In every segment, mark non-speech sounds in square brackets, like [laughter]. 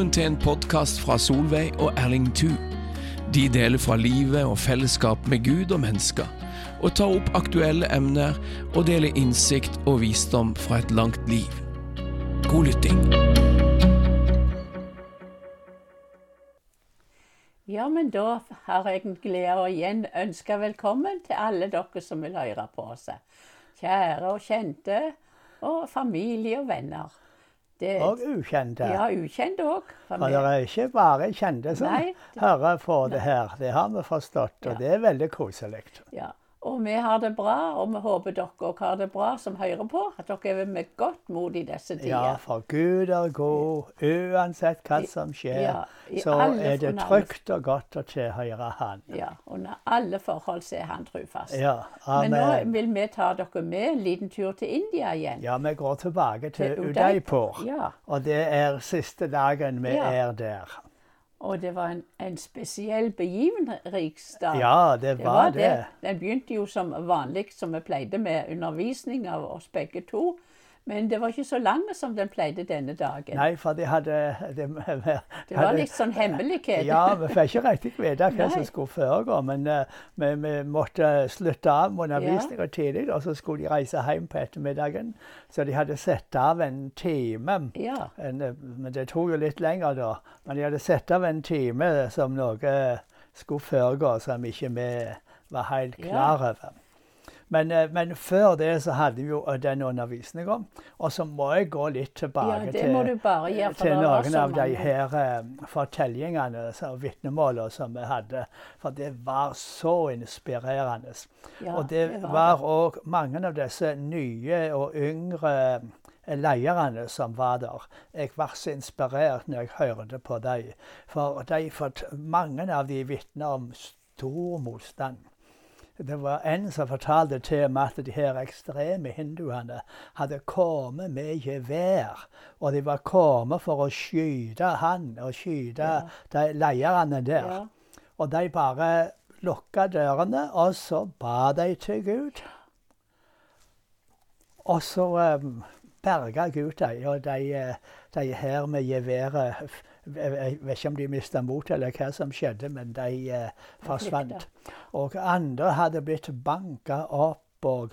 Velkommen til en podkast fra Solveig og Erling Thu. De deler fra livet og fellesskap med Gud og mennesker, og tar opp aktuelle emner og deler innsikt og visdom fra et langt liv. God lytting. Ja, men da har jeg glede av å igjen ønske velkommen til alle dere som vil høre på oss. Kjære og kjente, og familie og venner. Det, og ukjente. Ja, ukjente òg. For det er ikke bare kjente som Nei, det, hører på det her. Det har vi forstått, og ja. det er veldig koselig. Ja. Og vi har det bra, og vi håper dere òg har det bra som hører på. At dere er med godt mot i disse tider. Ja, for Gud er god uansett hva som skjer. Ja, så er det trygt og godt å tilhøre Han. Ja, under alle forhold så er Han trufast. Ja, Men nå vil vi ta dere med en liten tur til India igjen. Ja, vi går tilbake til, til Udaipur. Ja. Og det er siste dagen vi er der. Og det var en, en spesiell begivenhetsdag. Ja, det var det. Var det. det. Den begynte jo som vanlig, som vi pleide med undervisning av oss begge to. Men det var ikke så lang som den pleide denne dagen. Nei, for de hadde Det, [laughs] det var litt sånn hemmelighet. Ja, vi fikk ikke riktig vite hva som skulle foregå. Men uh, vi, uh, måtte slutte av undervisninga ja. tidlig, og så skulle de reise hjem på ettermiddagen. Så de hadde satt av en time. Ja. En, eh, men det tok jo litt lenger da. Men de hadde satt av en time som noe skulle foregå som ikke vi var helt klar over. Men, eh, men, før det så hadde vi jo eh, den undervisninga. Og så må jeg gå litt tilbake ja, til, gjøre, til noen av de her uh, fortellingene og vitnemålene som vi hadde. For det var så inspirerende. Ja, og det, det var òg mange av disse nye og yngre lederne som var der. Jeg var så inspirert når jeg hørte på dem. For de, mange av de vitner om stor motstand. Det var en som fortalte til meg at de her ekstreme hinduene hadde kommet med gevær. Og de var kommet for å skyte han og skyte ja. de lederne der. Ja. Og de bare lukka dørene, og så ba de til Gud. Og så um, berga Gud dem, og de, eh, de her med geværet jeg vet ikke om de mista motet eller hva som skjedde, men de eh, forsvant. Og andre hadde blitt banka opp. Og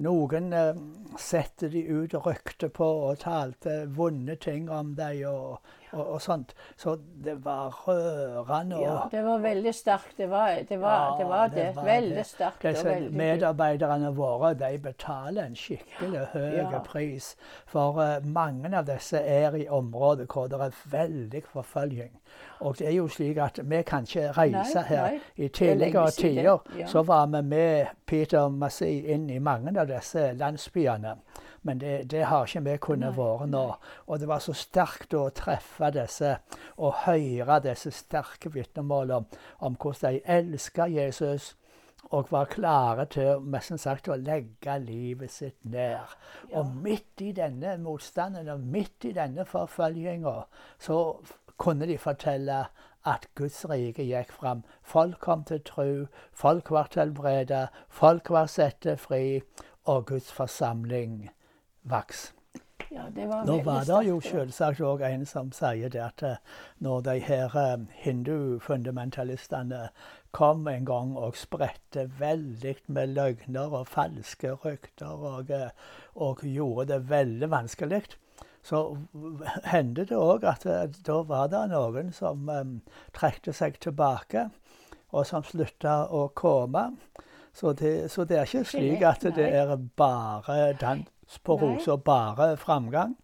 noen eh, satte de ut og rykte på og talte vonde ting om dem. Og, og, og, sånt. Så det var rørende. Ja, det var veldig sterkt. Det var det. Var, ja, det, var det. Var veldig sterkt. Disse medarbeiderne våre de betaler en skikkelig høy ja. pris. For uh, mange av disse er i områder hvor det er veldig forfølging. Og det er jo slik at vi kan ikke reise nei, her. Nei. I tidligere tider ja. så var vi med Peter Massey inn i mange av disse landsbyene. Men det, det har ikke vi kunnet være nå. Og det var så sterkt å treffe disse og høre disse sterke vitnemålene om hvordan de elska Jesus og var klare til mest sagt, å legge livet sitt ned. Ja. Og midt i denne motstanden og midt i denne forfølginga så kunne de fortelle at Guds rike gikk fram. Folk kom til tro, folk var helbredet, folk var satt fri, og Guds forsamling vaks. Ja, var Nå var det jo selvsagt òg en som sier det at eh, når de her eh, hindufundamentalistene kom en gang og spredte veldig med løgner og falske rykter og, eh, og gjorde det veldig vanskelig, så hendte det òg at da var det noen som um, trekte seg tilbake, og som slutta å komme. Så det, så det, er ikke slik at det er bare dans på roser bare framgang.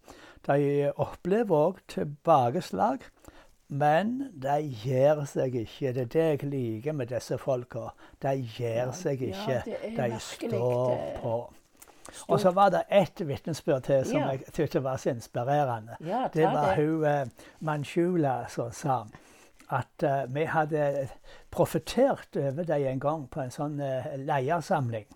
De opplever òg tilbakeslag. Men de gir seg ikke. Det er det jeg liker med disse folka. De gir seg ikke. De står eh, på. Og så var det ett vitnesbyrd til som jeg syntes var så inspirerende. Det var hun uh, Manchula som sa at uh, vi hadde profetert over dem en gang på en sånn uh, leiersamling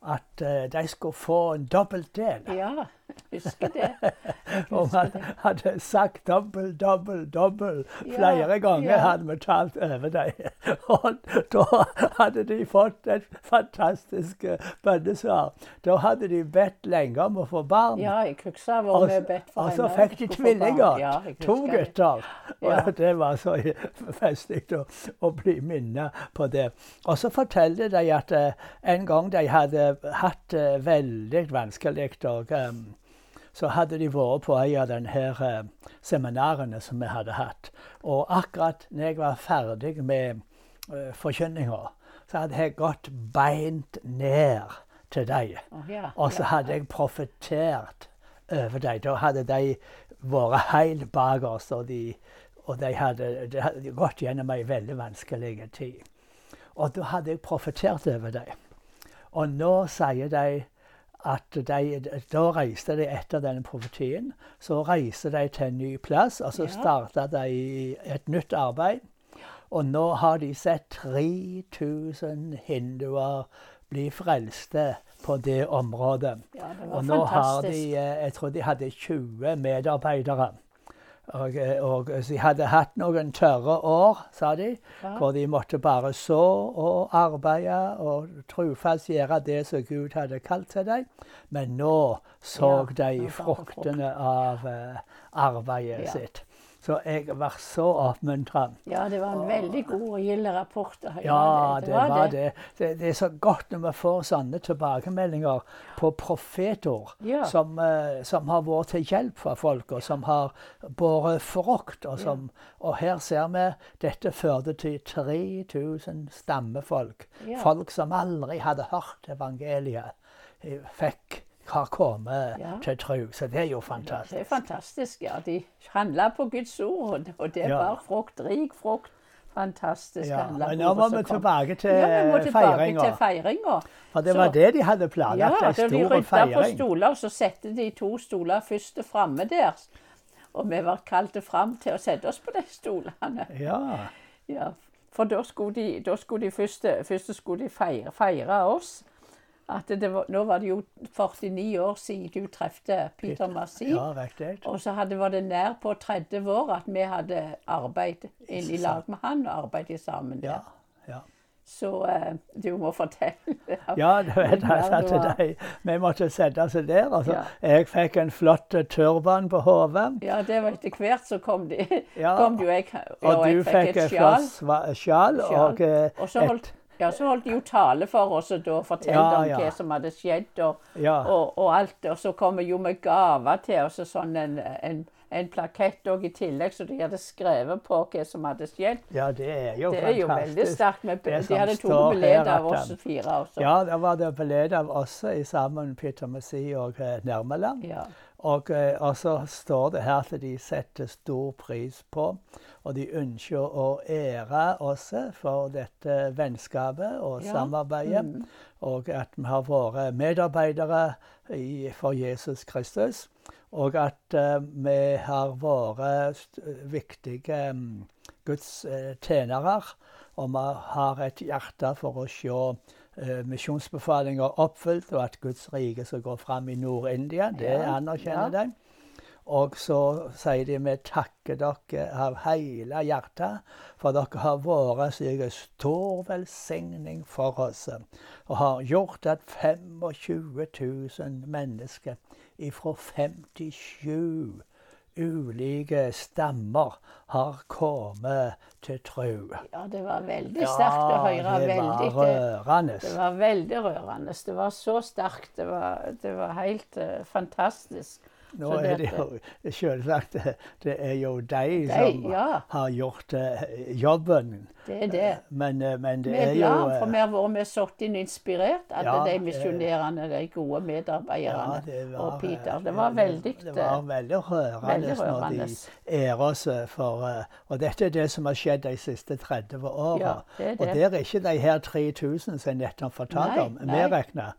at uh, de skulle få en dobbelt del. Ja. Husker det. [laughs] Og man hadde sagt dobbel, dobbel, dobbel. Flere Ja, ganger ja. hadde vi talt over dem. [laughs] Og da hadde de fått et fantastisk eh, bønnesvar. Da hadde de bedt lenge om å få barn. Ja, jeg husker hvor vi bedt for og så fikk de tvillinger. Ja, to gutter. Og det var så festlig å, å bli minnet på det. Og så forteller de at eh, en gang de hadde hatt det veldig vanskelig og em, så hadde de vært på en av denne eh, seminarene som vi hadde hatt. Og akkurat når jeg var ferdig med uh, forkynninga, så hadde jeg gått beint ned til dem. Oh, ja, Og så hadde jeg profetert over dem. Da hadde de vært helt bak oss, og de, og de hadde, de hadde gått gjennom ei veldig vanskelig tid. Og da hadde jeg profetert over dem. Og nå sier de at de, da reiste de etter denne profetien. Så reiste de til en ny plass, og så Ja. starta de et nytt arbeid. Og nå har de sett 3000 hinduer bli frelste på det området. Ja, det Og nå har de eh, Jeg tror de hadde 20 medarbeidere. Og, eh, og så de hadde hatt noen tørre år, sa de, Ja. hvor de måtte bare så og arbeide og trufast gjøre det som Gud hadde kalt til dem. Men nå så Ja, de fruktene av uh, arbeidet sitt. Så jeg var så oppmuntra. Ja, det var en veldig god og gild rapport. Ja, det var det. det. Det er så godt når vi får sånne tilbakemeldinger på profetord Ja. som, eh, som har vært til hjelp for folk, og som har båret frukt. Og, som, og her ser vi dette førte til 3000 stammefolk. Ja. Folk som aldri hadde hørt evangeliet, eh, fikk har kommet Ja. til tro. Så det er jo fantastisk. Det er fantastisk, ja. De handla på Guds ord, og det- var frukt. Rik frukt. Fantastisk Ja, handla men nå må vi tilbake til Ja, feiringa. til feiringa. For det Så- var det de hadde Ja, ei stor feiring. Ja, de rydda på stoler, stoler, så satte de to stoler først framme der. Og vi var kalte fram til å sette oss på de stolene. Ja. Ja, for da skulle de, da skulle de først, først skulle de feire, feire oss. At det var, nå var det jo 49 år siden du trefte Peter Massi. ja, riktig. Og så hadde, var det nær på 30 år at vi hadde arbeid inn i lag med han og arbeidet sammen. Ja, ja. Så eh, du må fortelle. [laughs] Ja, du vet altså du at de, vi måtte sette oss der. Altså, Ja. Jeg fikk en flott eh, turban på hodet. Ja, det var etter hvert så kom de. Ja, kom de, og jeg, Og og jeg fikk fikk et skjal. og eh, Og så et holdt, ja, så holdt de jo tale for oss og da fortalte om hva som hadde skjedd og, og, og alt. Og så kom vi jo med gaver til oss, og sånn en, en, en plakett òg i tillegg, så de hadde skrevet på hva som hadde skjedd. Ja, det er jo Det er jo veldig sterkt. med- De hadde to tatt bilde av oss fire også. Ja, da var det bilde av oss sammen, Peter Messi og eh, Nærmeland. Ja. Og, eh, og så står det her at de setter stor pris på, og de ønsker å ære oss for dette vennskapet og Ja. samarbeidet. Mm. Og at vi har vært medarbeidere i, for Jesus Kristus. Og at uh, vi har vært viktige um, Guds uh, tjenere. Og vi har et hjerte for å se misjonsbefalinger oppfylt, og at Guds rike skal gå fram i Nord-India. Det Ja, anerkjenner ja. de. Og så sier de vi takker dere av hele hjertet, for dere har vært slik en stor velsigning for oss. Og har gjort at 25 000 mennesker fra 57 ulike stammer har kommet til tro. ja, det var veldig sterkt å høre. det veldig, var rørende. det var veldig rørende. Det var så sterkt. Det var, det var helt uh, fantastisk. Nå er det jo selvsagt det, det er jo de De, som ja. har gjort uh, jobben. Det er det. Men, eh, men det Vi er er glad, eh, for vi har vært med og inspirert av Ja, de misjonerende, de gode medarbeiderne. det og Peter. eh, Det var veldig Det var veldig rørende, veldig når de ærer oss for eh, Og dette er det som har skjedd de siste 30 åra. Ja, Og det. er ikke de her 3000 som jeg nettopp fortalte om.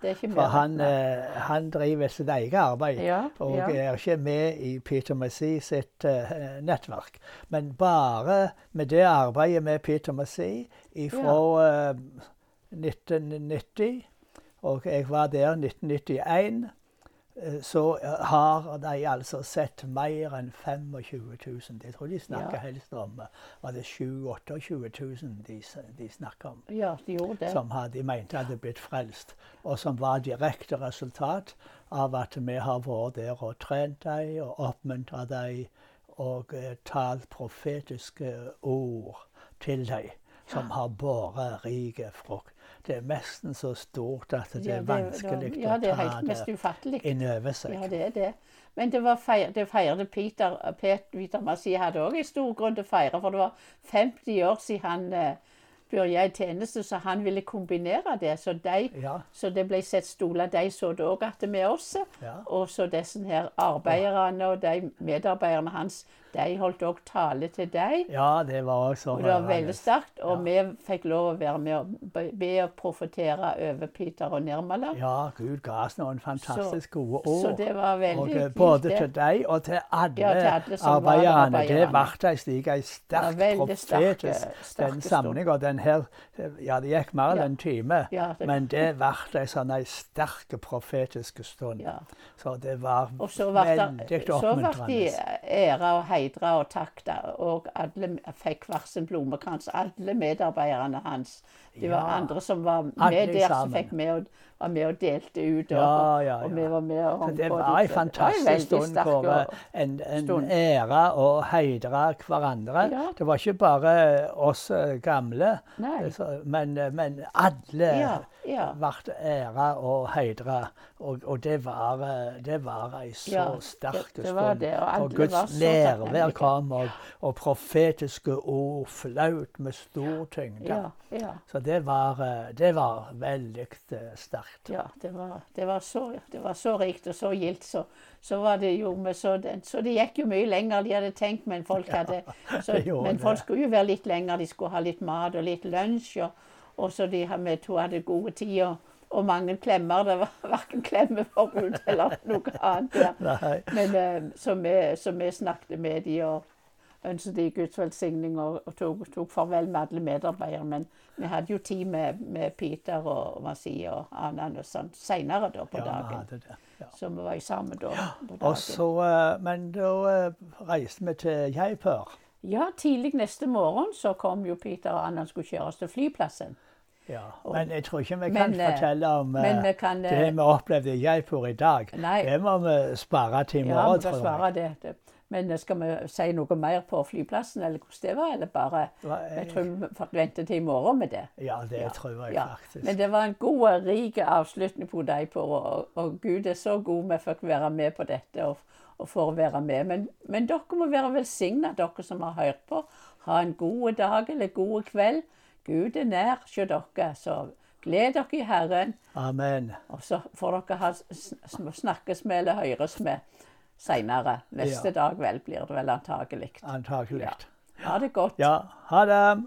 Ikke For han, eh, han driver sitt eget arbeid. Ja, og ja. er ikke med i Peter Messi sitt uh, nettverk. Men bare med det arbeidet med Peter Messi fra eh, 1990, og jeg var der 1991, eh, så eh, har de altså sett mer enn 25 000. Jeg tror de snakker Ja. helst om eh, var det 28 000 de, de snakker om. Ja, de gjorde det. Som hadde, de mente hadde blitt frelst. Og som var direkte resultat av at vi har vært der og trent dem og oppmuntra dem og eh, talt profetiske ord til dem. Som har båret rik frukt. Det er nesten så stort at det Ja, er vanskelig ja, det er å ta det inn over seg. Ja, det er det. Men det, var feir, det feirte Peter, Pet, Peter Masi hadde òg en stor grunn til å feire, for det var 50 år siden han eh, jeg i tjeneste, så han ville kombinere det. Så, de, Ja, så det ble sett stoler. De så det òg at med oss. ja. Og så disse her arbeiderne og de medarbeiderne hans, de holdt òg tale til deg. ja, det var også Og det var veldig sterkt. Og vi fikk lov å være med og be, og profetere over Peter og Nirmala. Ja, Gud ga oss noen fantastisk gode ord. Så det var veldig Og eh, fint, både til deg og til alle, Ja, til alle arbeiderne. Det ble ei slik ei sterk profetisk sterke den samlinga. Den her Ja, det gikk mer enn Ja. en time, Ja, men det ble ei sånn ei sterk profetisk stund. Ja. Så det var veldig oppmuntrende. så ble de æra og heidra og takta, og alle fikk hver sin blomekrans. Alle medarbeiderne hans. Det var Ja. andre som var med der, som fikk med og, var med og delte ut. Og, Ja, ja, og vi var med og Så det var en fantastisk stund hvor en, en æra og heidra hverandre. Ja. Det var ikke bare oss eh, gamle, men, eh, men alle ble æra og heidra. Og, og det var, det var ei så Ja, sterk stund. For Guds nærvær kom, og, og profetiske ord flaut med stor tyngde. Ja, ja. Så det var, det var veldig eh, sterkt. Ja, det var, det var, så, det var så rikt og så gildt. Så, så var det jo med så, det, så det gikk jo mye lenger enn de hadde tenkt. Men folk, hadde, [laughs] så, men folk skulle jo være litt lenger. De skulle ha litt mat og litt lunsj. Og, og så de vi to hadde gode tider. Og mange klemmer. Det var verken klemmeforbud eller noe annet der. Men eh, så, vi, så vi snakket med de og ønsket de Guds velsigning og, og tok, tok farvel med alle medarbeidere. Men vi hadde jo tid med, med Peter og Masi og Anan og sånn senere da på Ja, dagen. Ja. Så vi var i sammen da. på Og dagen. så, eh, men da eh, reiste vi til Geipør. Ja, tidlig neste morgen så kom jo Peter og Anan skulle kjøres til flyplassen. Ja. Men jeg tror ikke vi kan men, fortelle om eh, kan eh, det vi opplevde i Jaipur i dag. Nei. Det må vi spare til i Ja, morgen, kan tror jeg. det. det. Men eh, skal vi si noe mer på flyplassen, eller hvordan det var? Eller bare Jeg tror vi venter til i morgen med det. Ja, det Ja, tror jeg Ja, faktisk. Men det var en god og rik avslutning på deg på, og, og Gud er så god vi fikk være med på dette og, og får være med. Men, men dere må være velsigna, dere som har hørt på. Ha en god dag eller god kveld. Gud er nær hos dere, så gled dere i Herren. Amen. Og så får dere snakkes med eller høres med seinere. Neste Ja. dag vel blir det vel antagelig. Antakelig. Ja. Ha det godt. Ja, ha det.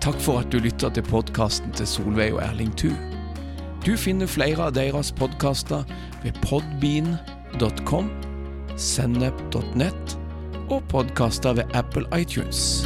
Takk for at du lytter til podkasten til Solveig og Erling Thu. Du finner flere av deres podkaster ved podbean.com, sennep.nett og podkaster ved Apple iTunes.